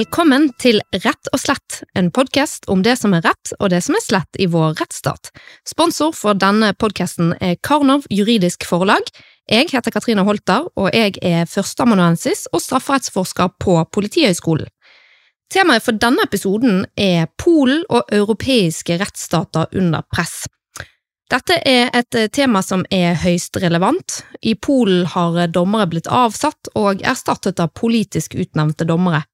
Velkommen til Rett og slett, en podkast om det som er rett og det som er slett i vår rettsstat. Sponsor for denne podkasten er Karnov juridisk forlag. Jeg heter Katrine Holter, og jeg er førsteamanuensis og strafferettsforsker på Politihøgskolen. Temaet for denne episoden er Polen og europeiske rettsstater under press. Dette er et tema som er høyst relevant. I Polen har dommere blitt avsatt og erstattet av politisk utnevnte dommere.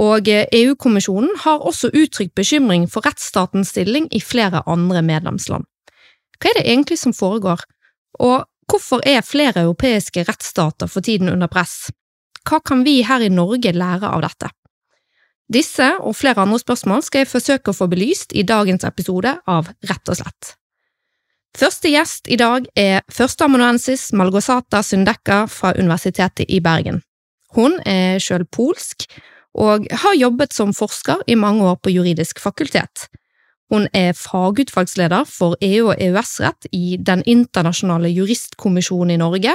Og EU-kommisjonen har også uttrykt bekymring for rettsstatens stilling i flere andre medlemsland. Hva er det egentlig som foregår, og hvorfor er flere europeiske rettsstater for tiden under press? Hva kan vi her i Norge lære av dette? Disse og flere andre spørsmål skal jeg forsøke å få belyst i dagens episode av Rett og slett. Første gjest i dag er førsteamanuensis Malgosata Sundekka fra Universitetet i Bergen. Hun er selv polsk og har jobbet som forsker i mange år på juridisk fakultet. Hun er fagutvalgsleder for EU- og EØS-rett i Den internasjonale juristkommisjonen i Norge,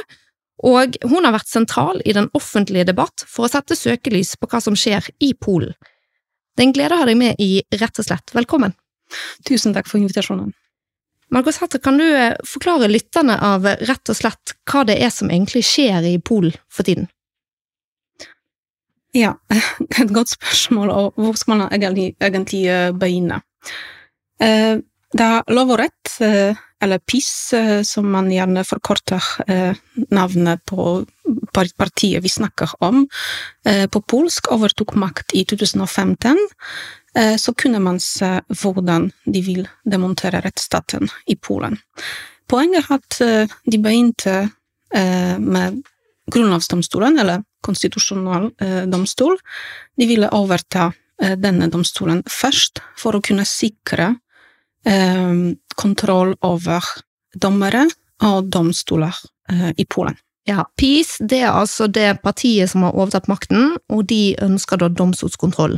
og hun har vært sentral i den offentlige debatt for å sette søkelys på hva som skjer i Polen. Det er en glede å ha deg med i Rett og slett. Velkommen. Tusen takk for invitasjonen. Margot Hatter, kan du eh, forklare lytterne av Rett og slett hva det er som egentlig skjer i Polen for tiden? Ja, et godt spørsmål, og hvor skal man egentlig, egentlig eh, begynne? Da rett, eller PiS, som man gjerne forkorter navnet på partiet vi snakker om, på polsk overtok makt i 2015, så kunne man se hvordan de vil demontere rettsstaten i Polen. Poenget er at de begynte med grunnlovsdomstolen, eller konstitusjonal domstol, de ville overta denne domstolen først for å kunne sikre kontroll over dommere og domstoler i Polen. Ja, PiS det er altså det partiet som har overtatt makten, og de ønsker da domstolskontroll.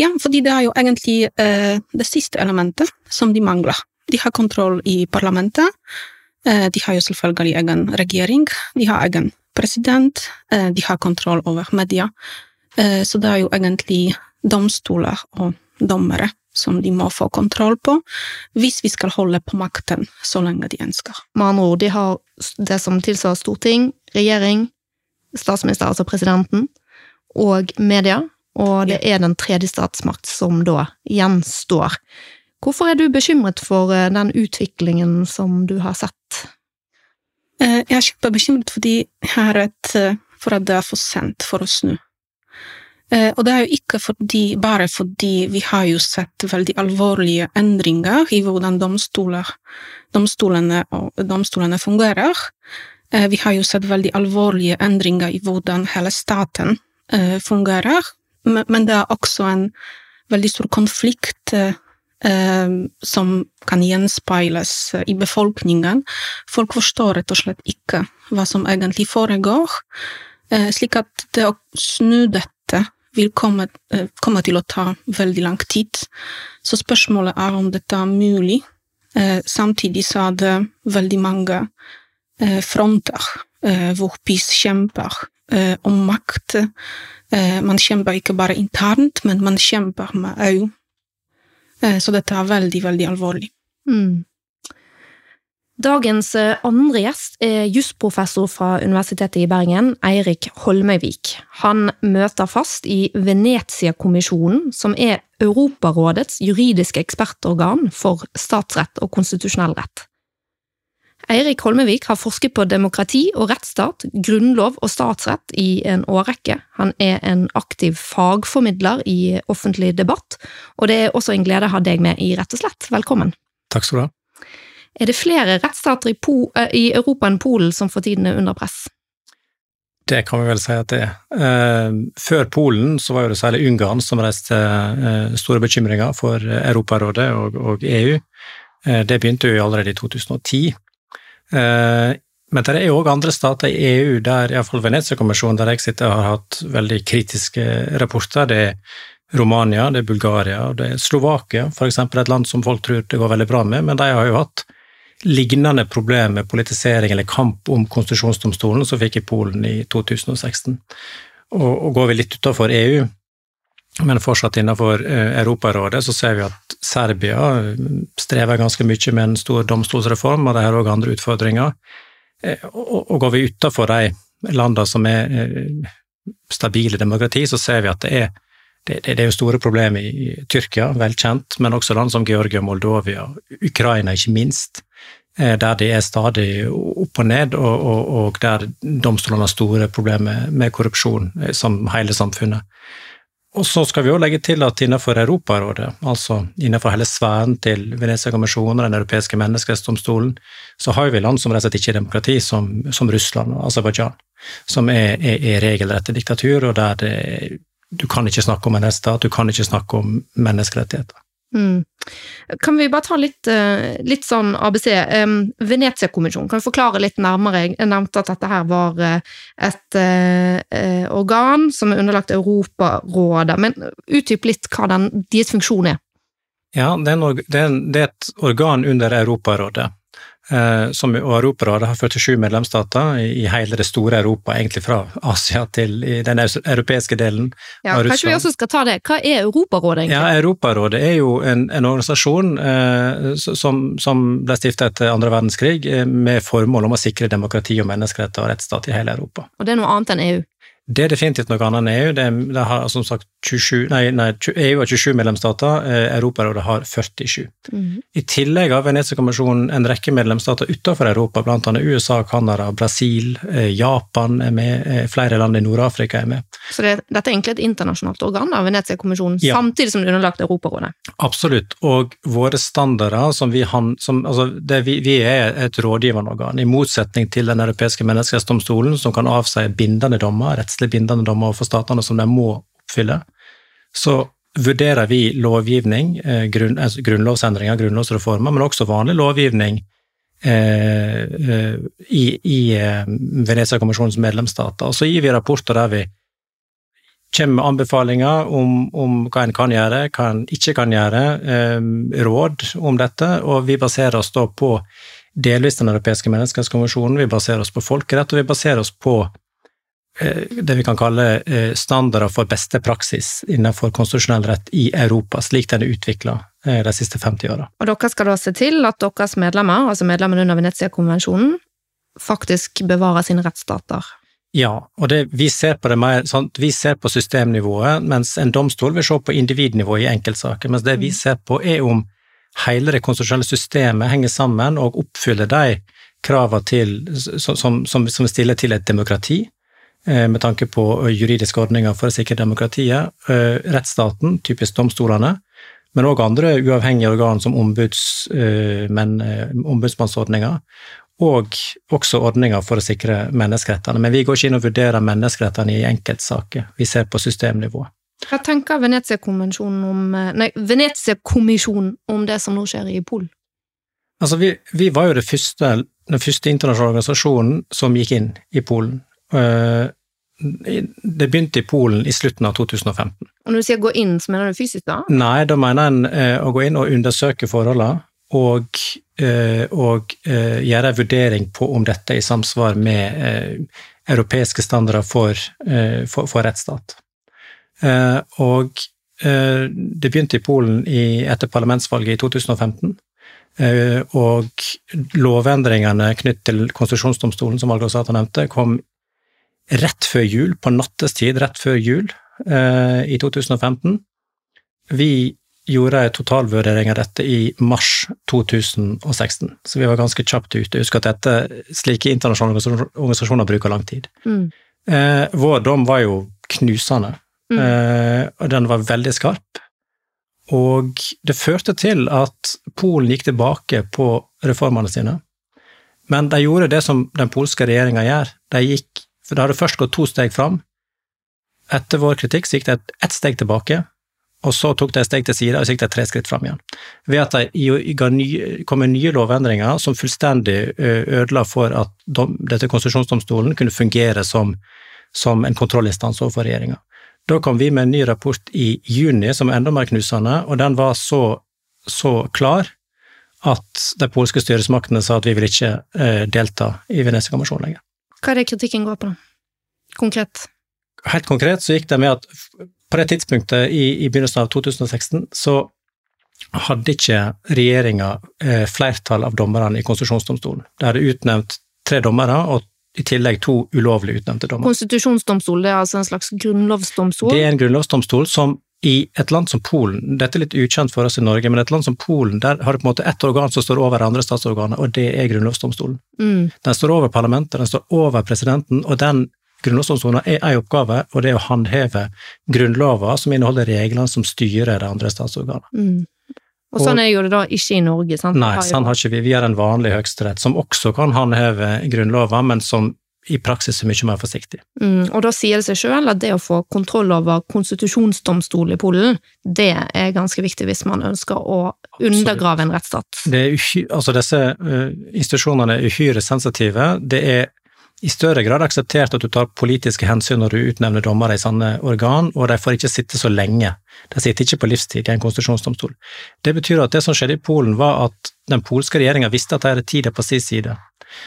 Ja, fordi det er jo egentlig det siste elementet som de mangler. De har kontroll i parlamentet, de har jo selvfølgelig egen regjering, de har egen president, de har kontroll over media, så det er jo egentlig domstoler og dommere som de må få kontroll på, hvis vi skal holde på makten så lenge de ønsker. Med andre ord, de har det som tilsvarer storting, regjering, statsminister, altså presidenten, og media, og det er den tredje statsmakt som da gjenstår. Hvorfor er du bekymret for den utviklingen som du har sett? Jeg er kjempebekymret fordi jeg er redd for at det er for sent for å snu. Og det er jo ikke fordi, bare fordi vi har jo sett veldig alvorlige endringer i hvordan domstoler, domstolene domstolene fungerer. Vi har jo sett veldig alvorlige endringer i hvordan hele staten fungerer, men det er også en veldig stor konflikt som kan gjenspeiles i befolkningen. Folk forstår rett og slett ikke hva som egentlig foregår, slik at det å snu dette vil komme, komme, til å ta veldig lang tid. Så spørsmålet er om dette er mulig. Samtidig så er det veldig mange fronter hvor PiS kjemper om makt. Man kjemper ikke bare internt, men man kjemper med EU. Så dette er veldig, veldig alvorlig. Mm. Dagens andre gjest er jusprofessor fra Universitetet i Bergen, Eirik Holmøyvik. Han møter fast i Venezia-kommisjonen, som er Europarådets juridiske ekspertorgan for statsrett og konstitusjonell rett. Eirik Holmevik har forsket på demokrati og rettsstat, grunnlov og statsrett i en årrekke. Han er en aktiv fagformidler i offentlig debatt, og det er også en glede å ha deg med i Rett og slett. Velkommen. Takk skal du ha. Er det flere rettsstater i, po i Europa enn Polen som for tiden er under press? Det kan vi vel si at det er. Før Polen så var det særlig Ungarn som reiste store bekymringer for Europarådet og, og EU. Det begynte jo allerede i 2010. Men det er òg andre stater i EU, der iallfall Venezia-kommisjonen, der jeg sitter, har hatt veldig kritiske rapporter. Det er Romania, det er Bulgaria det er Slovakia, eksempel, et land som folk tror det går veldig bra med, men de har jo hatt lignende problem med politisering eller kamp om konstitusjonsdomstolen som fikk i Polen i 2016. Og, og går vi litt utenfor EU, Men fortsatt innenfor eh, Europarådet så ser vi at Serbia strever ganske mye med en stor domstolsreform, og de har òg andre utfordringer. Og går vi utenfor de landene som er stabile demokrati, så ser vi at det er, det, er store problemer i, Tyrkia, velkjent, men også land som Georgia, Moldovia, Ukraina ikke minst, eh, der de er stadig opp og ned, og, og, og der domstolene har store problemer med korrupsjon, eh, som hele samfunnet. Og så skal vi også legge til at innenfor Europarådet, altså innenfor hele sfæren til Venezia-kommisjonen og Den europeiske menneskerettsdomstolen, så har vi land som rett og slett ikke er demokrati, som, som Russland og Aserbajdsjan som er, er, er regelrette diktatur, og der det, du kan ikke snakke om en rettsstat, du kan ikke snakke om menneskerettigheter. Mm. Kan vi bare ta litt, eh, litt sånn ABC. Venezia-kommisjonen, kan du forklare litt nærmere? Jeg nevnte at dette her var eh, et uh, organ som er underlagt Europarådet, men utdyp litt hva den, deres funksjon er. Ja, det er, et organ under Europarådet Eh, som, og Europarådet har 47 medlemsstater i, i hele det store Europa, egentlig fra Asia til den europeiske delen ja, av Russland. Kanskje vi også skal ta det. Hva er Europarådet egentlig? Ja, Europarådet er jo en, en organisasjon eh, som, som, ble stiftet etter andre verdenskrig eh, med formål om å sikre demokrati og menneskeretter og rettsstat i hele Europa. Og det er noe annet enn EU? Det er definitivt noe annet enn EU. Det, det har som sagt 27, nei, nei, EU har 27 medlemsstater, eh, Europarådet har 47. Mm. I tillegg har Venezia-kommisjonen en rekke medlemsstater utenfor Europa, annet USA, Canada, Brasil, eh, Japan er med, eh, flere land i Nord-Afrika er med. Så det, dette er egentlig et internasjonalt organ av Venezia-kommisjonen, ja. samtidig som det er underlagt Europarådet? Absolutt, og våre standarder som vi, som, altså vi, vi er et rådgivende organ, i motsetning til Den europeiske menneskerettsdomstolen, som kan avsi bindende dommer, rettslig bindende dommer overfor statene som de må oppfylle, så vurderer vi lovgivning, eh, grunn, altså grunnlovsendringer, grunnlovsreformer, men også vanlig lovgivning eh, eh, i, i eh, Venezia-kommisjonens medlemsstater. Og så gir vi rapporter der vi kommer med anbefalinger om, om, hva en kan gjøre, hva en ikke kan gjøre, eh, råd om dette, og vi baserer oss da på delvis Den europeiske menneskerettskonvensjonen, vi baserer oss på folkerett, og vi baserer oss på det vi kan kalle eh, standarder for beste praksis innenfor konstitusjonell rett i Europa, slik den er utvikla eh, de siste 50 åra. Og dere skal da se til at deres medlemmer, altså medlemmene under Venezia-konvensjonen, faktisk bevarer sine rettsstater? Ja, og det, vi, ser på det mer, sånn, vi ser på systemnivået, mens en domstol vil se på individnivå i enkeltsaker. Mens det vi mm. ser på, er om hele det konstitusjonelle systemet henger sammen og oppfyller de kravene som, som, som stiller til et demokrati Eh, med tanke på juridiske ordninger for å sikre demokratiet, eh, rettsstaten, typisk domstolene, men òg andre uavhengige organ som ombuds, eh, men, ombudsmannsordninger, og også ordninger for å sikre menneskerettene. Men vi går ikke inn og vurderer menneskerettene i enkeltsaker, vi ser på systemnivå. Hva tenker Venezia-kommisjonen om, nei, Venezia om det som nå skjer i Polen? Altså, vi, vi var jo første, den første internasjonale organisasjonen som gikk inn i Polen. Eh, det begynte i Polen i slutten av 2015. Og Når du sier gå inn, så mener du fysisk da? Nei, da mener en eh, å gå inn og undersøke forholdene, og, eh, og gjøre en vurdering på om dette er i samsvar med europeiske standarder for, for, for rettsstat. Og det begynte i Polen i, etter parlamentsvalget i 2015. Og lovendringene knyttet til konstitusjonsdomstolen, som Algosata nevnte, kom rett før jul, på nattestid rett før jul eh, i 2015. Vi gjorde en totalvurdering av dette i mars 2016, så vi var ganske kjapt ute. Husk at dette, slike internasjonale organisasjoner bruker lang tid. Mm. Eh, vår dom var jo knusende, mm. eh, og den var veldig skarp. Og det førte til at Polen gikk tilbake på reformene sine. Men de gjorde det som den polske regjeringa gjør. De gikk for det hadde først gått to steg fram. Etter vår kritikk så gikk det ett steg tilbake, og så tok de et steg til side, og så gikk de tre skritt fram igjen. Ved at det kom nye lovendringer som fullstendig ødela for at dette konstitusjonsdomstolen kunne fungere som, som en kontrollinstans overfor regjeringa. Da kom vi med en ny rapport i juni som er enda mer knusende, og den var så, så klar at de polske styresmaktene sa at vi vil ikke delta i Venezia-kommisjonen lenger. Hva er det kritikken går på? Konkret? Helt konkret så gikk det med at på det tidspunktet i, i, begynnelsen av 2016 så hadde ikke regjeringa eh, flertall av dommerne i konstitusjonsdomstolen. De hadde utnevnt tre dommere, og i tillegg to ulovlig utnevnte dommere. Konstitusjonsdomstol det er altså en slags grunnlovsdomstol? Det er en grunnlovsdomstol som i et land som Polen, dette er litt ukjent for oss i Norge, men et land som Polen, der har du på en måte ett organ som står over andre statsorganer, og det er grunnlovsdomstolen. Mm. Den står over parlamentet, den står over presidenten, og den grunnlovsdomstolen er én oppgave, og det er å håndheve grunnlover som inneholder reglene som styrer det andre statsorganet. Mm. Og sånn er jo det da ikke i Norge, sant? Nei, sånn har ikke vi. Vi har en vanlig høyesterett, som også kan håndheve grunnlover, men som i praksis er mye mer forsiktig. Mm, og da sier det seg sjøl at det å få kontroll over konstitusjonsdomstol i Polen, det er ganske viktig hvis man ønsker å undergrave en rettsstat. altså disse uh, institusjonene er uhyre sensitive. Det er i større grad akseptert at du tar politiske hensyn når du utnevner dommere i sånne organ, og de får ikke sitte så lenge. De sitter ikke på livstid i en konstitusjonsdomstol. Det betyr at det som skjedde i Polen, var at den polske regjeringa visste at de hadde tida på sin side.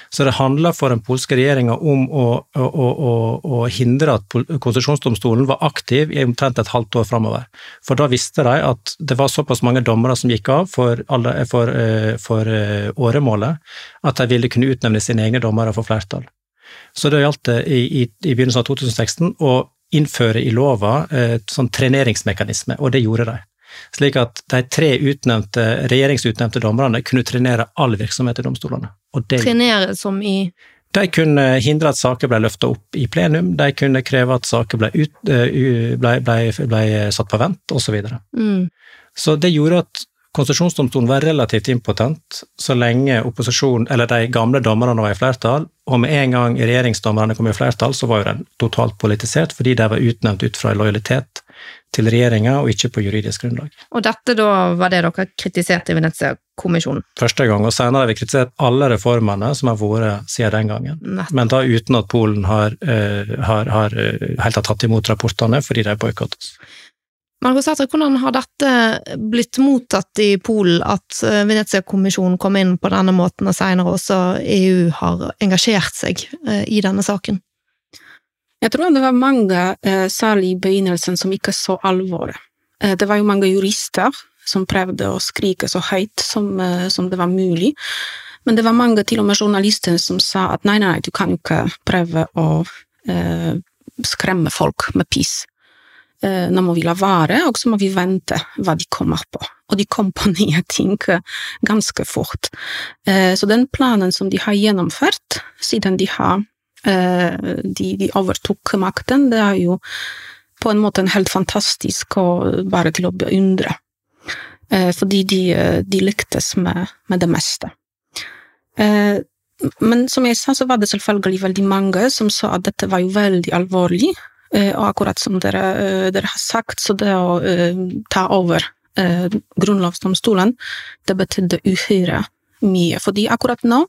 Så det handler for den polske regjeringa om å, å, å, å, hindre at konsesjonsdomstolen var aktiv i omtrent et halvt år framover. For da visste de at det var såpass mange dommere som gikk av for, alle, for, eh, for eh, åremålet, at de ville kunne utnevne sine egne dommere for flertall. Så det gjaldt det i, i, i begynnelsen av 2016 å innføre i lova eh, sånn treneringsmekanisme, og det gjorde de. Slik at de tre utnevnte, regjeringsutnevnte dommerne kunne trenere all virksomhet i domstolene. Det, trenere som i De kunne hindre at saker ble løfta opp i plenum, de kunne kreve at saker ble, ut, eh, ble, ble, ble satt på vent, osv. Så, videre. mm. så det gjorde at Konstitusjonsdomstolen var relativt impotent så lenge opposisjon, eller de gamle dommerne var i flertall, og med en gang regjeringsdommerne kom i flertall, så var jo den totalt politisert, fordi de var utnevnt ut fra lojalitet til regjeringa og ikke på juridisk grunnlag. Og dette da var det dere kritiserte i Venezia-kommisjonen? Første gang, og senere har vi kritisert alle reformene som har vært siden den gangen. Nett. Men da uten at Polen har, uh, har, har uh, helt tatt imot rapportene fordi de boikottes. Margot Sætre, hvordan har dette blitt mottatt i Polen, at eh, Venezia-kommisjonen kom inn på denne måten, og senere også EU har engasjert seg i denne saken? Jeg tror det var mange, eh, særlig i begynnelsen, som ikke så alvoret. Eh, det var jo mange jurister som prøvde å skrike så høyt som, eh, som, det var mulig. Men det var mange, til og med journalister, som sa at nei, nei, du kan ikke prøve å eh, skremme folk med piss. Eh, nå må vi la være, og så må vi vente hva de kommer på. Og de kom på nye ting ganske fort. Eh, så den planen som de har gjennomført, siden de har Eh, de, de overtok makten, det er jo på en måte en helt fantastisk og bare til å beundre. Eh, fordi de, de lyktes med, med, det meste. Eh, men som jeg sa, så var det selvfølgelig veldig mange som sa at dette var jo veldig alvorlig. Og akkurat som dere, dere har sagt, så det å ta over Grunnlovsdomstolen, det betydde uhyre mye. Fordi akkurat nå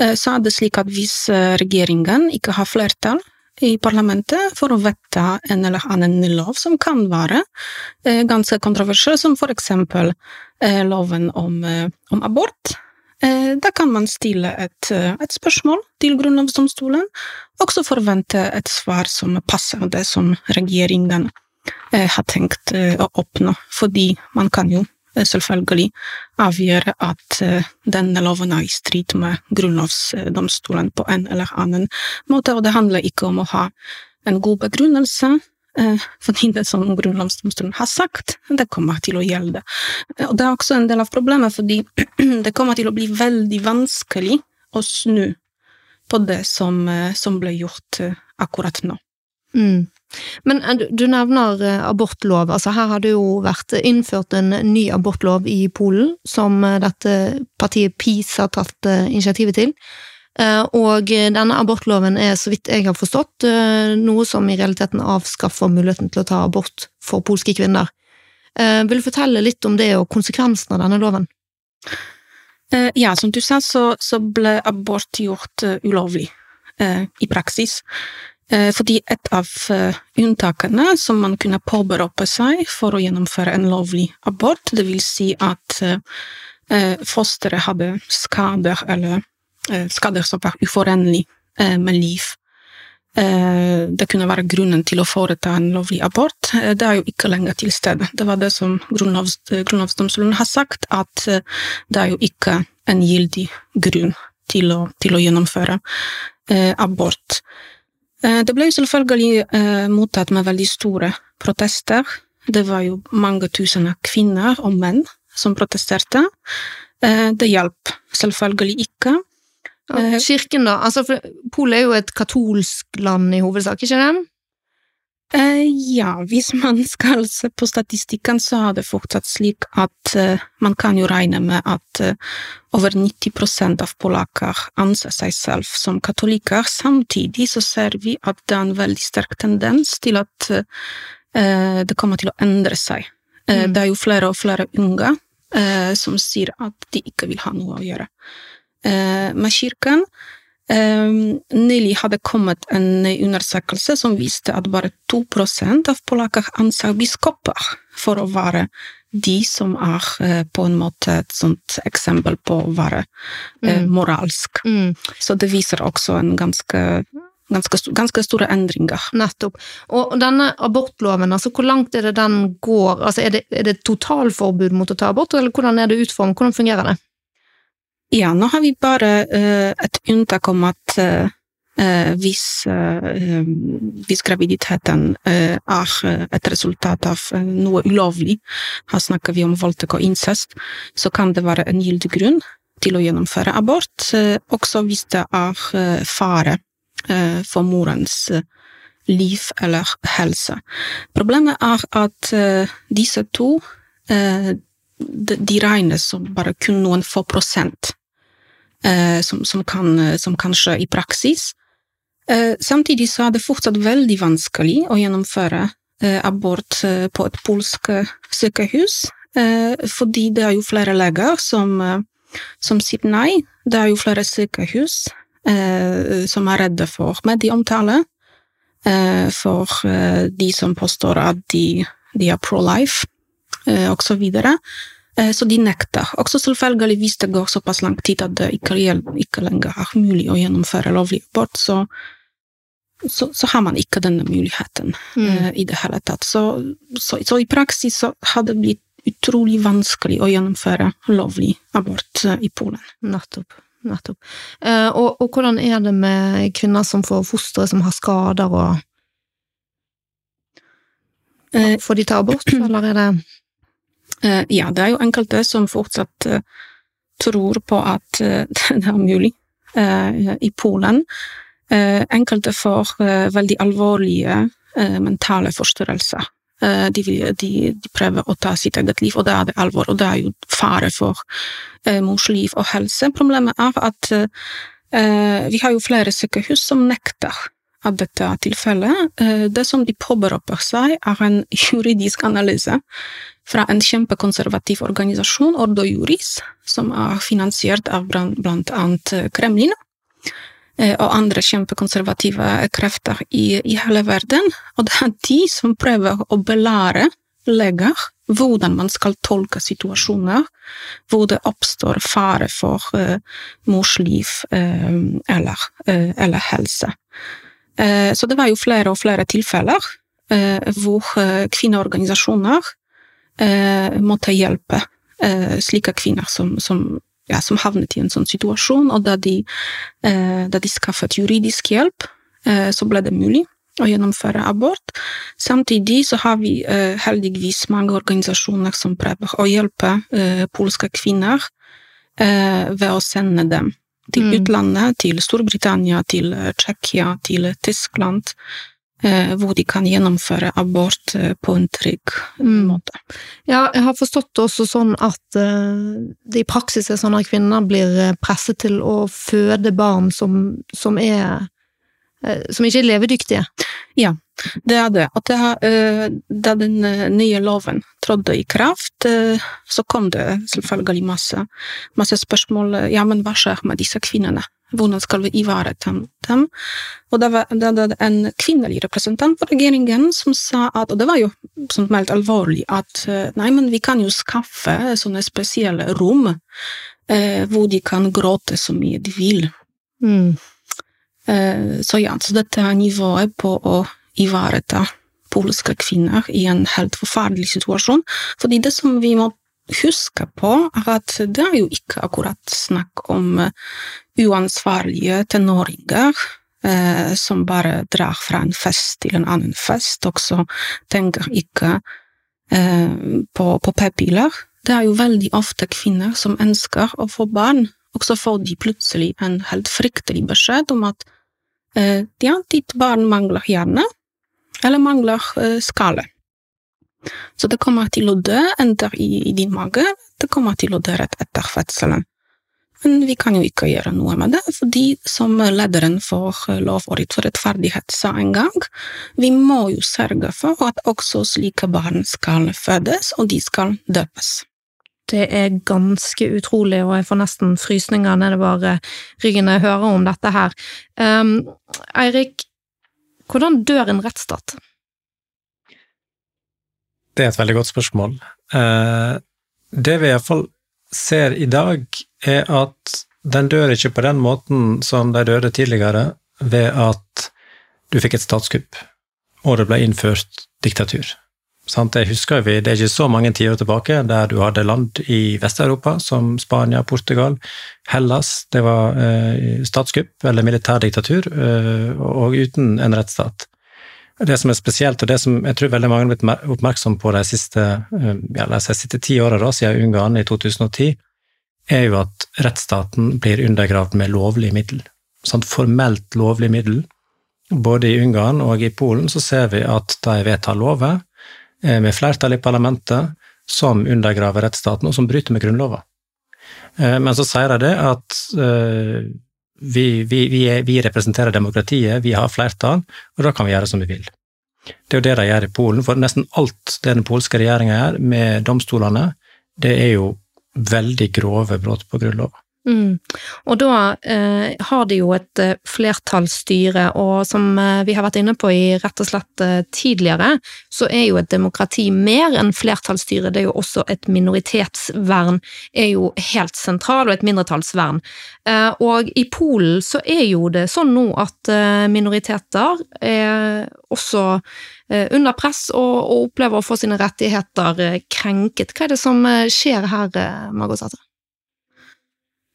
eh, så er det slik at hvis eh, regjeringen ikke har flertall i parlamentet for å vedta en eller annen lov som kan være eh, ganske kontroversiell, som for eksempel loven om, om abort. Da kan man stille et, et spørsmål til Grunnlovsdomstolen, og så forvente et svar som passer det som regjeringen har tenkt å oppnå, fordi man kan jo selvfølgelig avgjøre at eh, denne loven er i strid med grunnlovsdomstolen på en eller annen måte, og det handler ikke om å ha en god begrunnelse, eh, fordi det som grunnlovsdomstolen har sagt, det kommer til å gjelde. Og det er også en del av problemet, fordi det kommer til å bli veldig vanskelig å snu på det som, eh, som ble gjort akkurat nå. Mm. Men du, du nevner eh, abortlov. altså Her har det jo vært innført en ny abortlov i Polen, som eh, dette partiet PiS har tatt initiativet til. Og denne abortloven er, så vidt jeg har forstått, noe som i realiteten avskaffer muligheten til å ta abort for polske kvinner. Vil du fortelle litt om det og konsekvensen av denne loven? Ja, som du sa, så, så ble abort gjort ulovlig i praksis. Eh, fordi et av eh, unntakene som man kunne påberope seg for å gjennomføre en lovlig abort, det vil si at eh, fosteret hadde skader eller skader som var uforenlig med liv, eh, det kunne være grunnen til å foreta en lovlig abort, eh, det er jo ikke lenger til stede. Det var det som Grunnlovs, Grunnlovsdomstolen har sagt, at eh, det er jo ikke en gyldig grunn til å, til å gjennomføre eh, abort. Eh, det ble selvfølgelig eh, mottatt med veldig store protester. Det var jo mange tusen kvinner og menn som protesterte. Det hjalp selvfølgelig ikke. Ja, kirken, da? Altså, for Polen er jo et katolsk land i hovedsak, ikke det? Uh, ja, hvis man skal se på statistikken, så er det fortsatt slik at uh, man kan jo regne med at uh, over 90% av polakker anser seg selv som katolikker. Samtidig så ser vi at det er en veldig sterk tendens til at det kommer til å endre seg. Mm. Det er jo flere og flere unge som sier at de ikke vil ha noe å gjøre med kirken. Um, nylig hadde kommet en undersøkelse som viste at bare 2% av polakker anser biskoper for å være de som er uh, på en måte et sånt eksempel på å være mm. moralsk. Mm. Så det viser også en ganske Ganske, ganske, store endringer. Nettopp. Og denne abortloven, altså hvor langt er det den går? Altså er det, er det totalforbud mot å ta abort, eller hvordan er det utformet? Hvordan fungerer det? Ja, nå har vi bare uh, et unntak om at uh, hvis, uh, hvis, graviditeten er et resultat av noe ulovlig, her snakker vi om voldtekt og incest, så kan det være en gyldig grunn til å gjennomføre abort, også hvis det er fare for morens liv eller helse. Problemet er at disse to de regnes som bare kun noen få prosent Eh, som, som, kan, eh, som kan skje i praksis. Eh, samtidig så er det fortsatt veldig vanskelig å gjennomføre abort på et polsk sykehus, fordi det er jo flere leger som, som sier nei. Det er jo flere sykehus som er redde for medieomtale, for de som påstår at de, de er pro-life, og så videre. Eh, så de nekter. Også selvfølgelig hvis det går såpass lang tid at det ikke, ikke lenger er mulig å gjennomføre lovlig abort, så, så, så, har man ikke denne muligheten mm. uh, i det hele tatt. Så, så, så, i praksis så har det blitt utrolig vanskelig å gjennomføre lovlig abort uh, i Polen. Nettopp. Nettopp. Og, og, hvordan er det med kvinner som får fostre som har skader og Får de ta abort, eller er det Eh, ja, det er jo enkelte som fortsatt eh, tror på at eh, det er mulig i Polen. Enkelte får veldig alvorlige mentale forstyrrelser. De, de, de, prøver å ta sitt eget liv, og det er det alvor, og det er jo fare for mors liv og helse. Problemet er at vi har jo flere sykehus som nekter at dette tilfellet. Det som de påberoper seg, er en juridisk analyse fra en kjempekonservativ organisasjon, Ordo Juris, som er finansiert av blant annet Kremlin eh, og andre kjempekonservative krefter i, i, hele verden. Og det er de som prøver å belære leger hvordan man skal tolke situasjoner hvor det oppstår fare for uh, mors liv uh, eller, uh, eller, helse. Så det var jo flere og flere tilfeller hvor kvinneorganisasjoner eh, måtte hjelpe eh, slike kvinner som, som, ja, som, havnet i en sånn situasjon, og da de, eh, da de skaffet juridisk hjelp, eh, så ble det mulig å gjennomføre abort. Samtidig så har vi eh, heldigvis mange organisasjoner som prøver å hjelpe eh, polske kvinner ved å sende dem til mm. utlandet, til Storbritannia, til Tsjekkia, til Tyskland. Eh, hvor de kan gjennomføre abort eh, på en trygg mm. måte. Ja, jeg har forstått det også sånn at eh, det i praksis er sånn at kvinner blir presset til å føde barn som, som er som ikke er levedyktige. Ja, det er det. Har, da den nye loven trådte i kraft, så kom det selvfølgelig masse, masse spørsmål. Ja, men hva skjer med disse kvinnene? Hvordan skal vi ivareta dem? Og det var, det var en kvinnelig representant for regjeringen som sa at, og det var jo sånn meldt alvorlig, at eh, nei, men vi kan jo skaffe sånne spesielle rom eh, hvor de kan gråte så mye de vil. Mm. Så ja, dette er nivået på å ivareta polske kvinner i en helt forferdelig situasjon. Fordi det som vi må huske på, er at det er jo ikke akkurat snakk om uansvarlige tenåringer eh, som bare drar fra en fest til en annen fest, også tenker ikke eh, på, på p-piller. Det er jo veldig ofte kvinner som ønsker å få barn, og så får de plutselig en helt fryktelig beskjed om at eh, ja, ditt barn mangler hjerne, eller mangler eh, skalle. Så det kommer til å dø enten i, i din mage, det kommer til å dø rett etter fødselen. Men vi kan jo ikke gjøre noe med det, fordi som lederen for Lov og rettferdighet sa en gang, vi må jo sørge for at også slike barn skal fødes, og de skal døpes. Det er ganske utrolig, og jeg får nesten frysninger nedover ryggen når jeg hører om dette her. Um, Eirik, hvordan dør en rettsstat? Det er et veldig godt spørsmål. Uh, det vi iallfall ser i dag, er at den dør ikke på den måten som de døde tidligere, ved at du fikk et statskupp, og det ble innført diktatur. Sant? Jeg husker vi, Det er ikke så mange tiår tilbake der du hadde land i Vest-Europa, som Spania, Portugal, Hellas. Det var eh, statskupp eller militærdiktatur, eh, og uten en rettsstat. Det som er spesielt, og det som jeg tror veldig mange har blitt oppmerksom på de siste, eh, ja, de siste ti åra, siden Ungarn i 2010, er jo at rettsstaten blir undergravd med lovlig middel. Sånn formelt lovlig middel. Både i Ungarn og i Polen så ser vi at de vedtar lover med flertall i parlamentet som undergraver rettsstaten, og som bryter med Grunnlova. Eh, men så sier de det at eh, vi, vi, vi, vi, representerer demokratiet, vi har flertall, og da kan vi gjøre som vi vil. Det er jo det de gjør i Polen, for nesten alt det den polske regjeringa gjør med domstolene, det er jo veldig grove brudd på Grunnlova. Mm. Og da eh, har de jo et eh, flertallsstyre, og som eh, vi har vært inne på i rett og slett eh, tidligere, så er jo et demokrati mer enn flertallsstyre, det er jo også et minoritetsvern er jo helt sentral, og et mindretallsvern. Eh, og i Polen så er jo det sånn nå at minoriteter er også under press og, og, opplever å få sine rettigheter krenket. Hva er det som skjer her, Margot Sætre?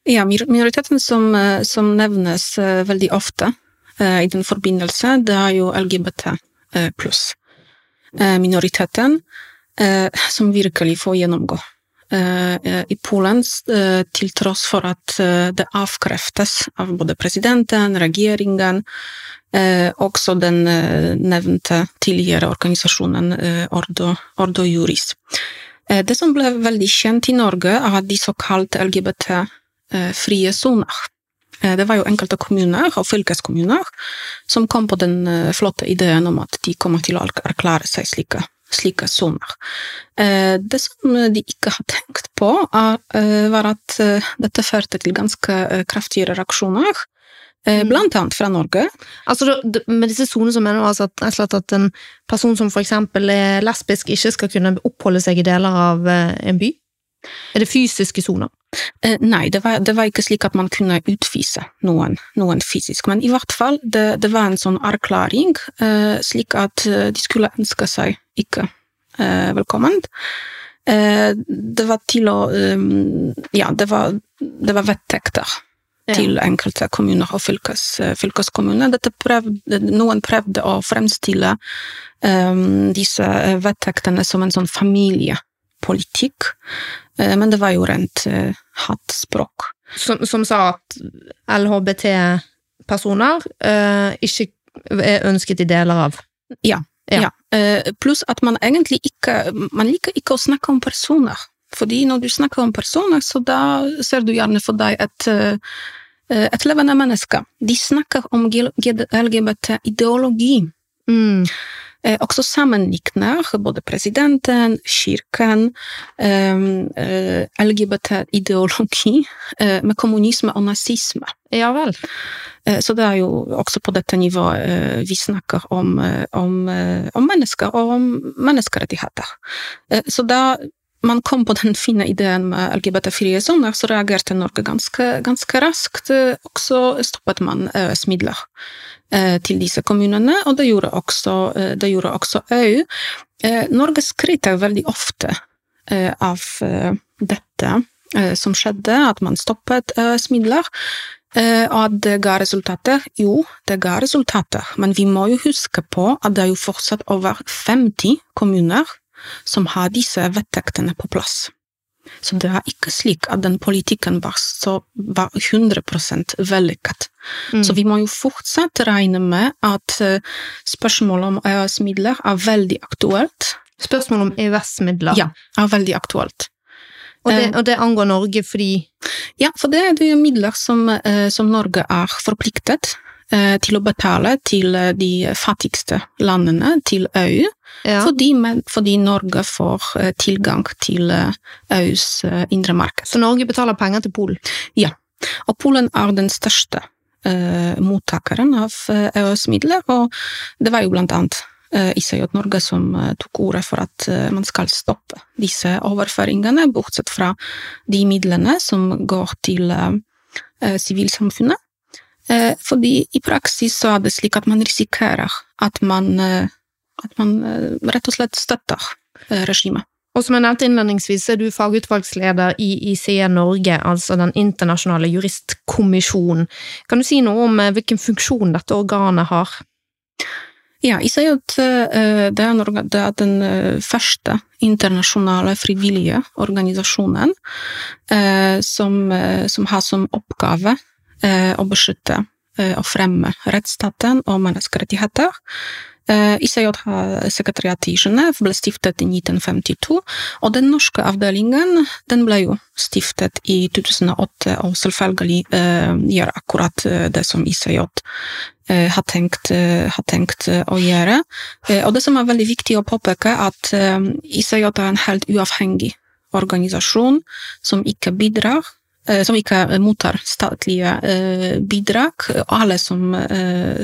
Ja, minoriteten som, eh, som nevnes uh, veldig ofte uh, i den forbindelse, det er jo LGBT pluss. minoriteten som virkelig får gjennomgå. I Polen, til tross for at det avkreftes av både presidenten, regjeringen, også den nevnte tidligere organisasjonen Ordo, Ordo Juris. Det som ble veldig kjent i Norge, er de såkalte LGBT Eh, frie soner. Eh, det var jo enkelte kommuner og fylkeskommuner som kom på den eh, flotte ideen om at de kommer til å erklære seg slike slike soner. Det som de ikke har tenkt på, var at dette førte til ganske kraftige reaksjoner. Mm. Blant annet fra Norge. Altså, Med disse sonene mener du altså at, at en person som eksempel er lesbisk, ikke skal kunne oppholde seg i deler av en by? Er det fysiske soner? Eh, nei, det var, det var, ikke slik at man kunne utvise noen, noen fysisk, men i hvert fall, det, det var en sånn erklæring, eh, slik at eh, de skulle ønske seg ikke eh, velkommen. Eh, det var til å ehm, Ja, det var, det var vedtekter ja. til enkelte kommuner og fylkes, eh, fylkeskommuner. Prøvde, noen prøvde å fremstille ehm, disse vedtektene som en sånn familiepolitikk. Eh, men det var jo rent hatspråk. hattspråk. Som, som, sa at LHBT-personer uh, ikke er ønsket i deler av? Ja. ja. ja. Uh, pluss at man egentlig ikke Man liker ikke å snakke om personer. Fordi når du snakker om personer, så da ser du gjerne for deg et, et levende menneske. De snakker om LGBT-ideologi. Mm. Eh, også sammenligner både presidenten, kirken, ehm, eh, LGBT-ideologi eh, med kommunisme og nazisme. Ja vel. Så det er jo også på dette nivået vi snakker om, om, om mennesker og om menneskerettigheter. Så da man kom på den fine ideen med LGBT-frie soner, så reagerte Norge ganske, ganske raskt. Og så stoppet man EØS-midler til disse kommunene, og det gjorde også, det gjorde også EU. Norge skryter veldig ofte av dette som skjedde, at man stoppet EØS-midler. Og det ga resultater? Jo, det ga resultater, men vi må jo huske på at det er jo fortsatt over 50 kommuner som har disse vedtektene på plass. Så det er ikke slik at den politikken var, så, var 100 vellykket. Mm. Så vi må jo fortsatt regne med at spørsmålet om EØS-midler er veldig aktuelt. Spørsmålet om EØS-midler? Ja, er veldig aktuelt. Og det, og det, angår Norge fordi Ja, for det er det midler som, som Norge er forpliktet til å betale til de fattigste landene, til EU. Ja. Fordi, fordi, Norge får tilgang til EUs indre marked. Så Norge betaler penger til Polen? Ja. Og Polen er den største uh, mottakeren av EØS-midler, og det var jo blant annet ICJ Norge som tok ordet for at man skal stoppe disse overføringene, bortsett fra de midlene som går til sivilsamfunnet. Fordi i praksis så er det slik at man risikerer at man, at man rett og slett støtter regimet. Og som jeg nevnte innledningsvis, er du fagutvalgsleder i ICE Norge, altså Den internasjonale juristkommisjonen. Kan du si noe om hvilken funksjon dette organet har? Ja, ICE er den første internasjonale frivillige organisasjonen som, som har som oppgave å beskytte og fremme rettsstaten og menneskerettigheter. ICJ har sekretariat i Genéve, ble stiftet i 1952, og den norske avdelingen den ble jo stiftet i 2008, og selvfølgelig eh, gjør akkurat det som ICJ eh, har, tenkt, har tenkt å gjøre. og det som er veldig viktig å påpeke, at ICJ er en helt uavhengig organisasjon som ikke bidrar som ikke mottar statlige bidrag. Alle som,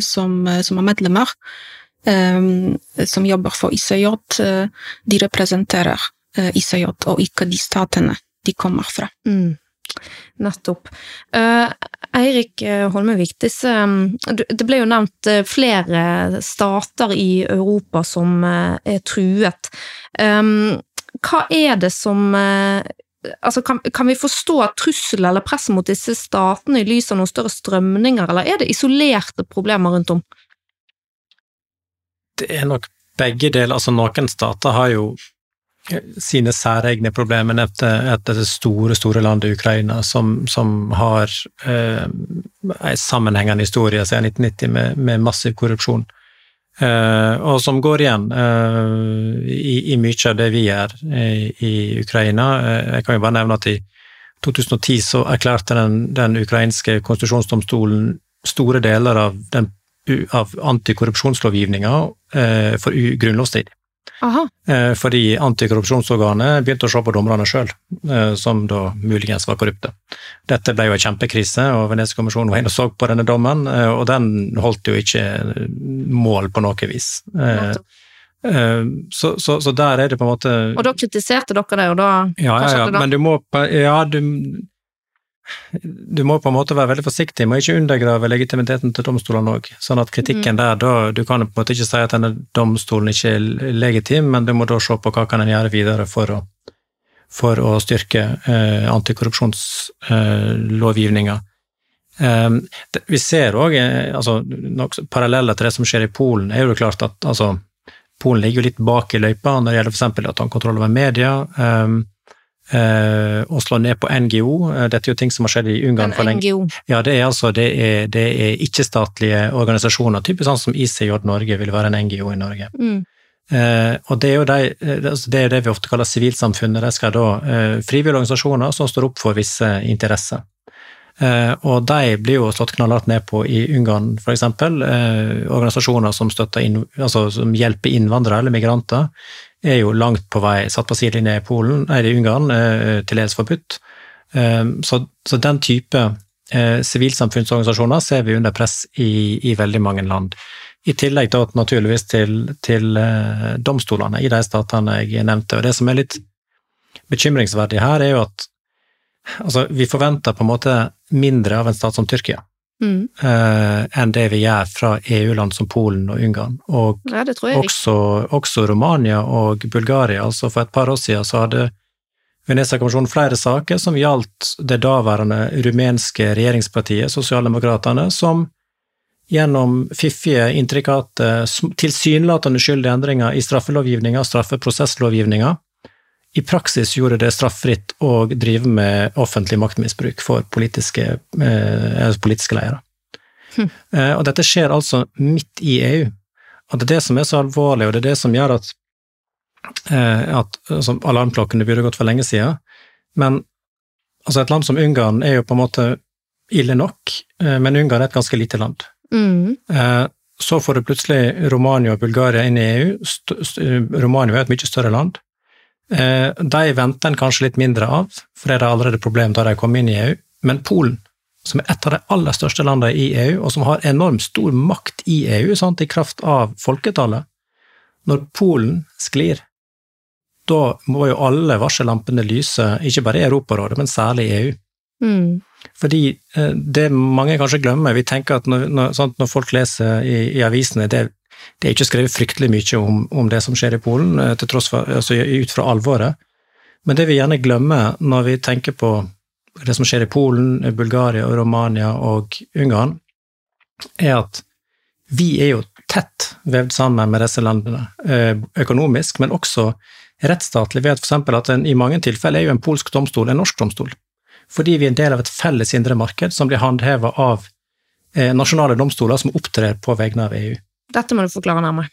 som, som er medlemmer, som jobber for ICJ, de representerer ICJ og ikke de statene de kommer fra. Mm. Nettopp. Eirik Holmevik, disse, det ble jo nevnt flere stater i Europa som er truet. Hva er det som altså kan, kan, vi forstå trussel eller press mot disse statene i lys av noen større strømninger, eller er det isolerte problemer rundt om? Det er nok begge deler. Altså, noen stater har jo sine særegne problemer etter det store, store landet Ukraina, som, som har eh, en sammenhengende historie siden 1990 med, med massiv korrupsjon. Uh, og som går igjen uh, i, i, mye av det vi gjør i, i Ukraina. Jeg kan jo bare nevne at i 2010 så erklærte den, den ukrainske konstitusjonsdomstolen store deler av, den, av antikorrupsjonslovgivninga for grunnlovsstridig. Eh, fordi antikorrupsjonsorganet begynte å se på dommerne sjøl, eh, som da muligens var korrupte. Dette ble jo en kjempekrise, og Venezia-kommisjonen var inne og så på denne dommen, eh, og den holdt jo ikke mål på noe vis. Så, så, så, der er det på en måte Og da kritiserte dere det, og da Ja, ja, ja, men du må Ja, du du må på en måte være veldig forsiktig med ikke undergrave legitimiteten til domstolene òg. Sånn at kritikken mm. der, da, du kan på en måte ikke si at denne domstolen ikke er legitim, men du må da se på hva kan en gjøre videre for å, for å styrke eh, antikorrupsjonslovgivninga. Eh, eh, vi ser òg eh, altså, paralleller til det som skjer i Polen, er jo klart at altså, Polen ligger jo litt bak i løypa når det gjelder f.eks. at han kontroll over media. Eh, eh, og slå ned på NGO. Eh, dette er jo ting som har skjedd i Ungarn for lenge. Ja, det er altså det er, det er ikke-statlige organisasjoner, typisk sånn som ICJ Norge vil være en NGO i Norge. Mm. Eh, og det er jo de, eh, altså det, er det vi ofte kaller sivilsamfunnet. De skal da eh, frivillige organisasjoner som står opp for visse interesser. Eh, og de blir jo slått knallhardt ned på i Ungarn, f.eks. Eh, organisasjoner som, inn, altså, som hjelper innvandrere eller migranter er jo langt på vei satt på sidelinje i Polen, nei, i Ungarn, eh, til dels forbudt. Eh, så, så, den type eh, sivilsamfunnsorganisasjoner ser vi under press i, i, veldig mange land. I tillegg da, naturligvis til, til domstolene i de statene jeg nevnte. Og det som er litt bekymringsverdig her, er jo at altså, vi forventer på en måte mindre av en stat som Tyrkia. Mm. eh, enn det vi gjør fra EU-land som Polen og Ungarn, og Ja, også, også Romania og Bulgaria. Altså for et par år siden så hadde Venezia-kommisjonen flere saker som gjaldt det daværende rumenske regjeringspartiet, Sosialdemokratene, som gjennom fiffige, intrikate, tilsynelatende skyldige endringer i straffelovgivninga, straffeprosesslovgivninga, i praksis gjorde det straffritt å drive med offentlig maktmisbruk for politiske, eh, altså politiske ledere. Hm. Eh, og dette skjer altså midt i EU. Og det er det som er så alvorlig, og det er det som gjør at, eh, at altså, alarmklokkene burde gått for lenge siden. Men altså, et land som Ungarn er jo på en måte ille nok, eh, men Ungarn er et ganske lite land. Mm. Eh, Så får du plutselig Romania og Bulgaria inn i EU. Romania er et mye større land. Eh, De venter en kanskje litt mindre av, for det er allerede problem da de kom inn i EU. Men Polen, som er et av de aller største landene i EU, og som har enormt stor makt i EU, sant, i kraft av folketallet Når Polen sklir, da må jo alle varsellampene lyse, ikke bare i Europarådet, men særlig i EU. Mm. Fordi eh, det mange kanskje glemmer, vi tenker at når, når, sant, når folk leser i, i avisene, det, det er ikke skrevet fryktelig mye om, om det som skjer i Polen, eh, til tross for, altså ut fra alvoret. Men det vi gjerne glemmer når vi tenker på det som skjer i Polen, Bulgaria, Romania og Ungarn, er at vi er jo tett vevd sammen med disse landene, eh, økonomisk, men også rettsstatlig, ved f.eks. at en, i mange tilfeller er jo en polsk domstol en norsk domstol fordi vi er en del av et felles indre marked som blir håndheva av eh, nasjonale domstoler som opptrer på vegne av EU. Dette må du forklare nærmere.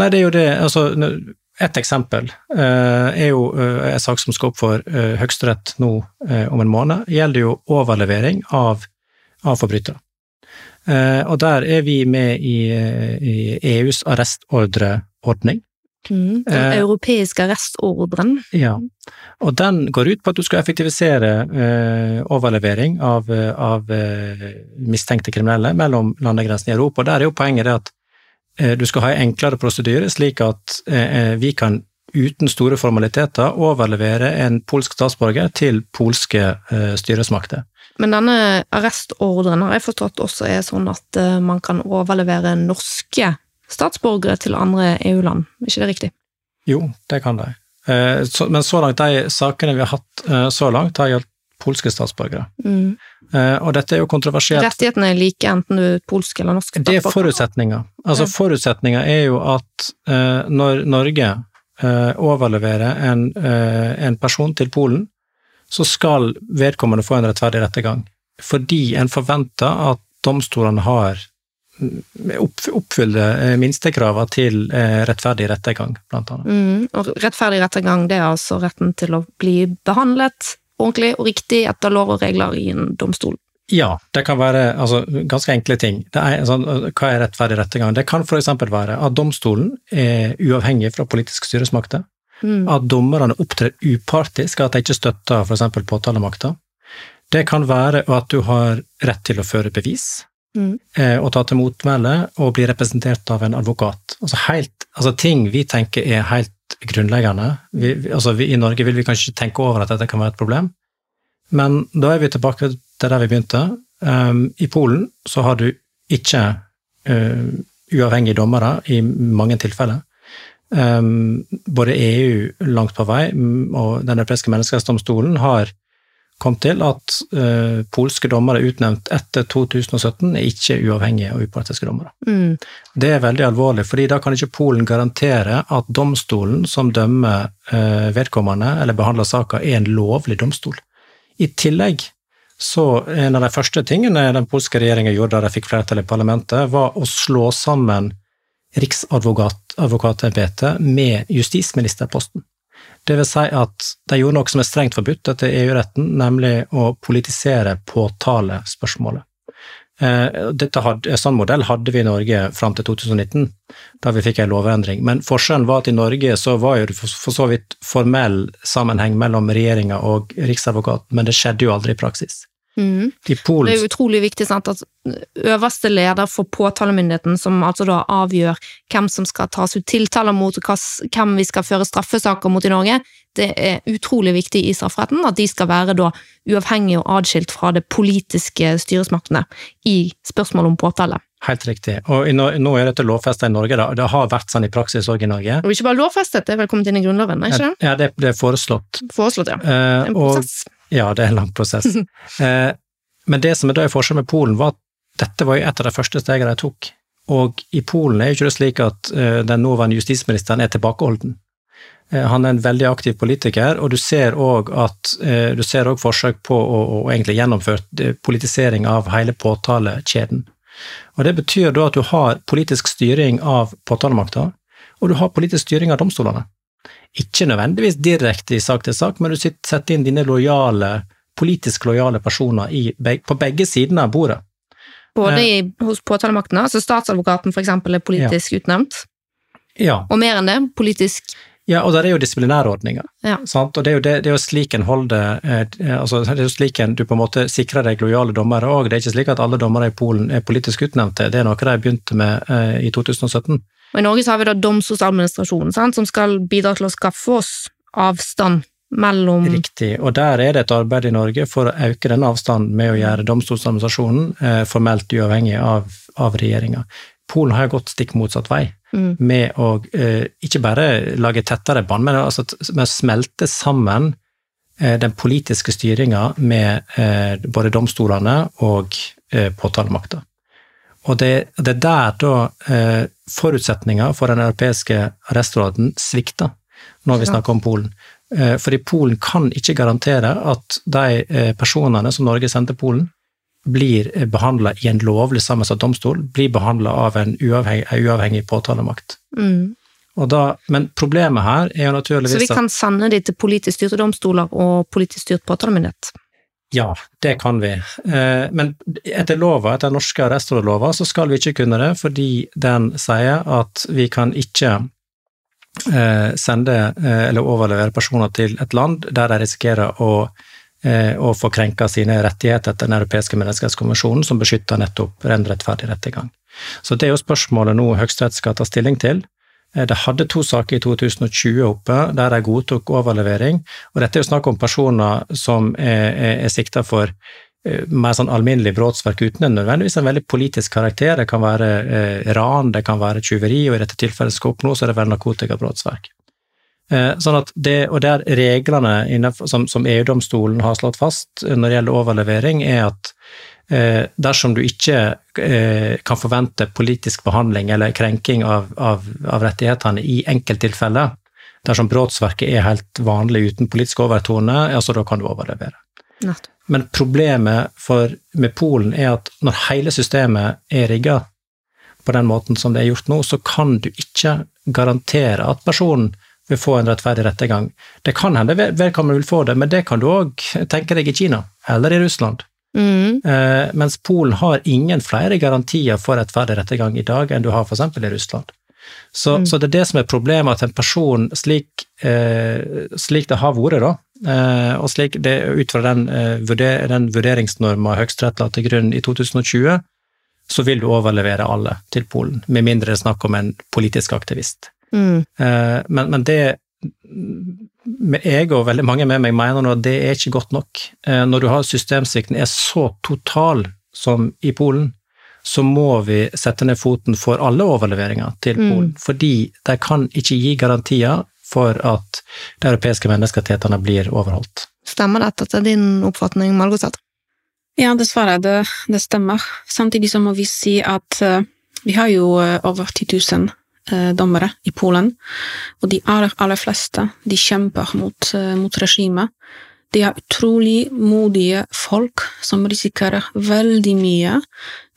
Nei, det er jo det, altså Et eksempel eh, er jo eh, en sak som skal opp for eh, Høyesterett nå eh, om en måned, gjelder jo overlevering av, av forbrytere. Og der er vi med i, i EUs arrestordreordning. Mm. Den europeiske arrestordren. Ja, og den går ut på at du skal effektivisere overlevering av, av mistenkte kriminelle mellom landegrensene i Europa. Og der er jo poenget det at du skal ha en enklere prosedyre, slik at eh, vi kan uten store formaliteter overlevere en polsk statsborger til polske eh, styresmakter. Men denne arrestordren har jeg forstått også er sånn at eh, man kan overlevere norske statsborgere til andre EU-land, er ikke det riktig? Jo, det kan de. Eh, men så langt, de sakene vi har hatt eh, så langt, har gjeldt polske statsborgere. Mm. Uh, og dette er jo kontroversielt. Rettighetene er like enten du er polsk eller norsk Det er forutsetninger. Altså, Ja. forutsetninga er jo at uh, når Norge uh, overleverer en, en person til Polen, så skal vedkommende få en rettferdig rettergang. Fordi en forventer at domstolene har mm, opp, oppfyller minstekravene til rettferdig rettergang, blant annet. Mm. Og rettferdig rettergang, det er altså retten til å bli behandlet ordentlig og riktig etter lov og regler i en domstol. Ja, det kan være altså, ganske enkle ting. Det er, sånn, hva er rettferdig rettergang? Det kan f.eks. være at domstolen er uavhengig fra politiske styresmakter. Mm. at dommerne opptrer upartisk, at de ikke støtter f.eks. påtalemakta. Det kan være at du har rett til å føre bevis, Mm. eh, og ta til motmæle, og bli representert av en advokat. Altså, helt, altså ting vi tenker er helt grunnleggende. Vi, altså vi, I Norge vil vi kanskje tenke over at dette kan være et problem, men da er vi tilbake til der vi begynte. Um, I Polen så har du ikke uh, uavhengige dommere i mange tilfeller. Um, både EU langt på vei mm, og Den europeiske menneskerettsdomstolen har kommet til at uh, polske dommere utnevnt etter 2017 er ikke uavhengige og upartiske dommere. Mm. Det er veldig alvorlig, fordi da kan ikke Polen garantere at domstolen som dømmer uh, vedkommende eller behandler saka, er en lovlig domstol. I tillegg så en av de første tingene den polske regjeringa gjorde da de fikk flertall i parlamentet, var å slå sammen riksadvokatembetet med justisministerposten. Det vil si at de gjorde noe som er strengt forbudt etter EU-retten, nemlig å politisere påtalespørsmålet. Eh, hadde, sånn modell hadde vi i Norge fram til 2019, da vi fikk en lovendring. Men forskjellen var at i Norge så var det for så vidt formell sammenheng mellom regjeringa og riksadvokaten, men det skjedde jo aldri i praksis. Mhm. I Polen Det er utrolig viktig sant, at øverste leder for påtalemyndigheten, som altså da avgjør hvem som skal tas ut tiltaler mot, og hvem vi skal føre straffesaker mot i Norge, det er utrolig viktig i strafferetten at de skal være da uavhengige og adskilt fra det politiske styresmaktene i spørsmål om påtale. Helt riktig. Og nå, er dette lovfesta i Norge, da. Det har vært sånn i praksis òg i Norge. Og ikke bare lovfestet, det er vel kommet inn i Grunnloven, ikke det? Ja, det, det er foreslått. Foreslått, ja. En En og, prosess. ja, det er en lang prosess. eh, men det som er da i forskjell med Polen, var at dette var jo et av de første stegene de tok. Og i Polen er jo ikke det slik at eh, den nåværende justisministeren er tilbakeholden. Eh, han er en veldig aktiv politiker, og du ser òg at eh, du ser også forsøk på å, å egentlig gjennomføre eh, politisering av hele påtalekjeden. Og Det betyr da at du har politisk styring av påtalemakta, og du har politisk styring av domstolene. Ikke nødvendigvis direkte i sak til sak, men du setter inn dine lojale, politisk lojale personer i, på begge sidene av bordet. Både i, hos påtalemakten, altså statsadvokaten eksempel er politisk utnevnt, Ja, og mer enn det, politisk ja og der er jo disiplinærordninger. Ja. Og det er, jo det, det er jo slik en holder eh, altså Det er jo slik en, du på en måte sikrer deg lojale dommere òg. Det er ikke slik at alle dommere i Polen er politisk utnevnte. Det er noe de begynte med eh, i 2017. Og i Norge så har vi da domstoladministrasjonen, som skal bidra til å skaffe oss avstand mellom Riktig. Og der er det et arbeid i Norge for å øke den avstanden med å gjøre domstoladministrasjonen eh, formelt uavhengig av, av regjeringa. Polen har jo gått stikk motsatt vei, Mm. med å eh, ikke bare lage tettere bånd, men altså å smelte sammen eh, den politiske styringa med eh, både domstolene og eh, påtalemakta. Og det, det er der da eh, forutsetninga for den europeiske arrestråden svikter, når vi Ja. snakker om Polen. Eh, fordi Polen kan ikke garantere at de eh, personene som Norge sendte Polen, blir behandla i en lovlig sammensatt domstol, blir behandla av en uavhengig, en uavhengig påtalemakt. mm. Da, men problemet her er jo naturligvis Så vi kan sende de til politisk styrte domstoler og politisk styrt påtalemyndighet. Ja, det kan vi. Eh, Men etter lova, etter norske arrestrådlova, så skal vi ikke kunne det, fordi den sier at vi kan ikke eh, sende eh, eller overlevere personer til et land der de risikerer å, eh, å få krenka sine rettigheter etter Den europeiske menneskerettskonvensjonen, som beskytter nettopp ren rettferdig rettergang. Så det er jo spørsmålet nå Høyesterett skal ta stilling til. Det De hadde to saker i 2020 oppe der de godtok overlevering, og dette er jo snakk om personer som er, er, er sikta for eh, mer sånn alminnelig brotsverk uten en nødvendigvis en veldig politisk karakter. Det kan være eh, ran, det kan være tyveri, og i dette tilfellet skal oppnå, så er det vel narkotikabrotsverk. Eh, sånn at det, og der reglene innenfor, som, som EU-domstolen har slått fast eh, når det gjelder overlevering, er at eh, dersom du ikke eh, kan forvente politisk behandling eller krenking av, av, av rettighetene i enkelttilfeller, dersom brotsverket er helt vanlig uten politisk overtone, ja, så da kan du overlevere. Nettopp. Men problemet for, med Polen er at når hele systemet er rigga på den måten som det er gjort nå, så kan du ikke garantere at personen vil få en rettferdig rettergang. Det kan hende ved- vedkommende vil få det, men det kan du òg tenke deg i Kina eller i Russland. Mm. Eh, mens Polen har ingen flere garantier for rettferdig rettergang i dag enn du har f.eks. i Russland. Så, Mm. så det er det som er problemet, at en person slik, eh, slik det har vært, da, eh, og slik det, ut fra den, vurder, den vurderingsnorma Høyesterett la til grunn i 2020, så vil du overlevere alle til Polen, med mindre det er snakk om en politisk aktivist. Mm. Eh, men, men det jeg og veldig mange med meg mener nå at det er ikke godt nok. Eh, Når du har systemsvikten er så total som i Polen, så må vi sette ned foten for alle overleveringer til Mm. Polen. Fordi de kan ikke gi garantier for at de europeiske menneskerettighetene blir overholdt. Stemmer dette til din oppfatning, Margot? Ja, dessverre, det, det stemmer. Samtidig så må vi si at uh, vi har jo over 10 000 eh, dommere i Polen, og de aller, aller fleste de kjemper mot, uh, mot regimet. De er utrolig modige folk som risikerer veldig mye.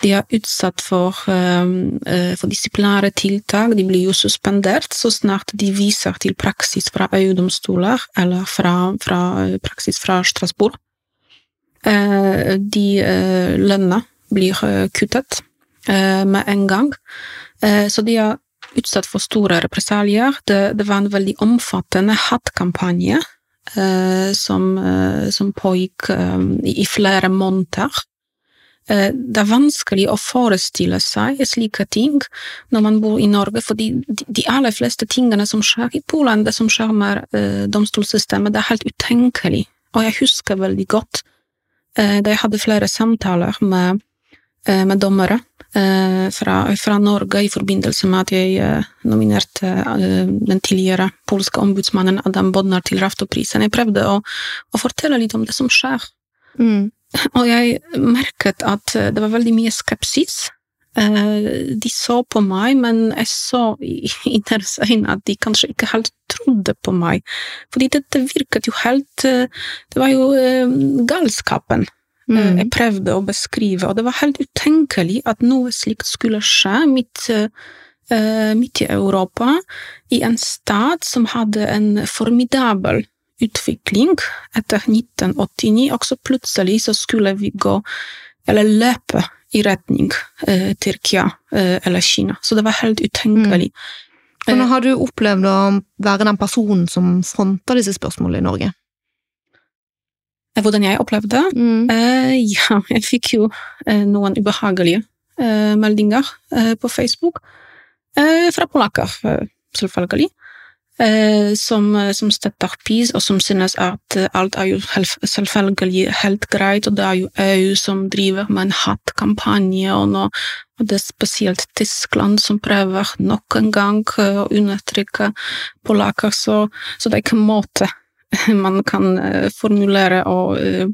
De er utsatt for, eh, eh, for disiplinære tiltak. De blir jo suspendert så snart de viser til praksis fra EU-domstoler eller fra, fra eh, praksis fra Strasbourg. Eh, de eh, lønna blir eh, kuttet eh, med en gang. Eh, så de er utsatt for store represalier. Det, det var en veldig omfattende hatkampanje eh, som, eh, som pågikk eh, i flere måneder. Eh, det er vanskelig å forestille seg slike ting når man bor i Norge, fordi de, de aller fleste tingene som skjer i Polen, det som skjer med eh, domstolssystemet, det er helt utenkelig. Og jeg husker veldig godt eh, da jeg hadde flere samtaler med, med dommere eh, fra, fra Norge i forbindelse med at jeg eh, nominerte eh, den tidligere polske ombudsmannen Adam Bodnar til Raftoprisen. Jeg prøvde å, å fortelle litt om det som skjer. Mm. Og jeg merket at eh, det var veldig mye skepsis. Eh, De så på meg, men jeg så i deres øyne at de kanskje ikke helt trodde på meg. Fordi dette virket jo helt eh, Det var jo eh, galskapen eh, Mm. jeg prøvde å beskrive, og det var helt utenkelig at noe slikt skulle skje midt, eh, eh, midt i Europa, i en stat som hadde en formidabel utvikling etter 1989, og så plutselig så skulle vi gå, eller løpe, i retning eh, Tyrkia eh, eller Kina. Så det var helt utenkelig. Hvordan har du opplevd å være den personen som fronter disse spørsmålene i Norge? Eh, Hvordan jeg opplevde Mm. Eh, ja, jeg fikk jo eh, noen ubehagelige eh, meldinger på Facebook. Fra polakker, selvfølgelig. Som, som støtter PiS, og som synes at alt er jo selvfølgelig helt greit, og det er jo EU som driver med en hatkampanje, og nå og det er spesielt Tyskland som prøver nok en gang å undertrykke polakker, så, så det er ikke måte man kan eh, formulere og, eh,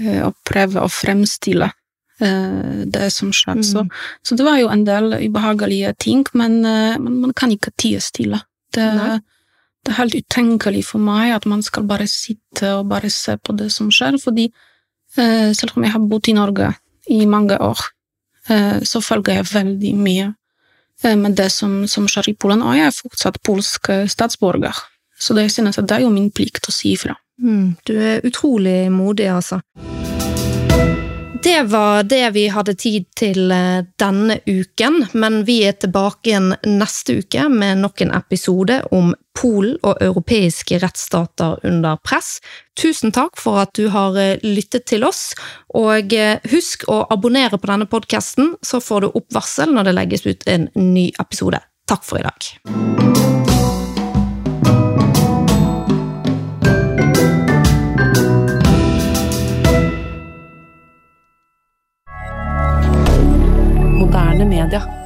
eh, og prøve å fremstille det som skjer. Så, Mm. så det var jo en del ubehagelige ting, men, man, man kan ikke tie stille. Det, det er helt utenkelig for meg at man skal bare sitte og bare se på det som skjer, fordi selv om jeg har bodd i Norge i mange år, så følger jeg veldig mye med det som, som skjer i Polen, og jeg er fortsatt polsk statsborger. Så det, synes jeg det er jo min plikt å si ifra. Mm. Du er utrolig modig, altså. Det var det vi hadde tid til eh, denne uken, men vi er tilbake igjen neste uke med nok en episode om Polen og europeiske rettsstater under press. Tusen takk for at du har eh, lyttet til oss, og eh, husk å abonnere på denne podkasten, så får du oppvarsel når det legges ut en ny episode. Takk for i dag. moderne media.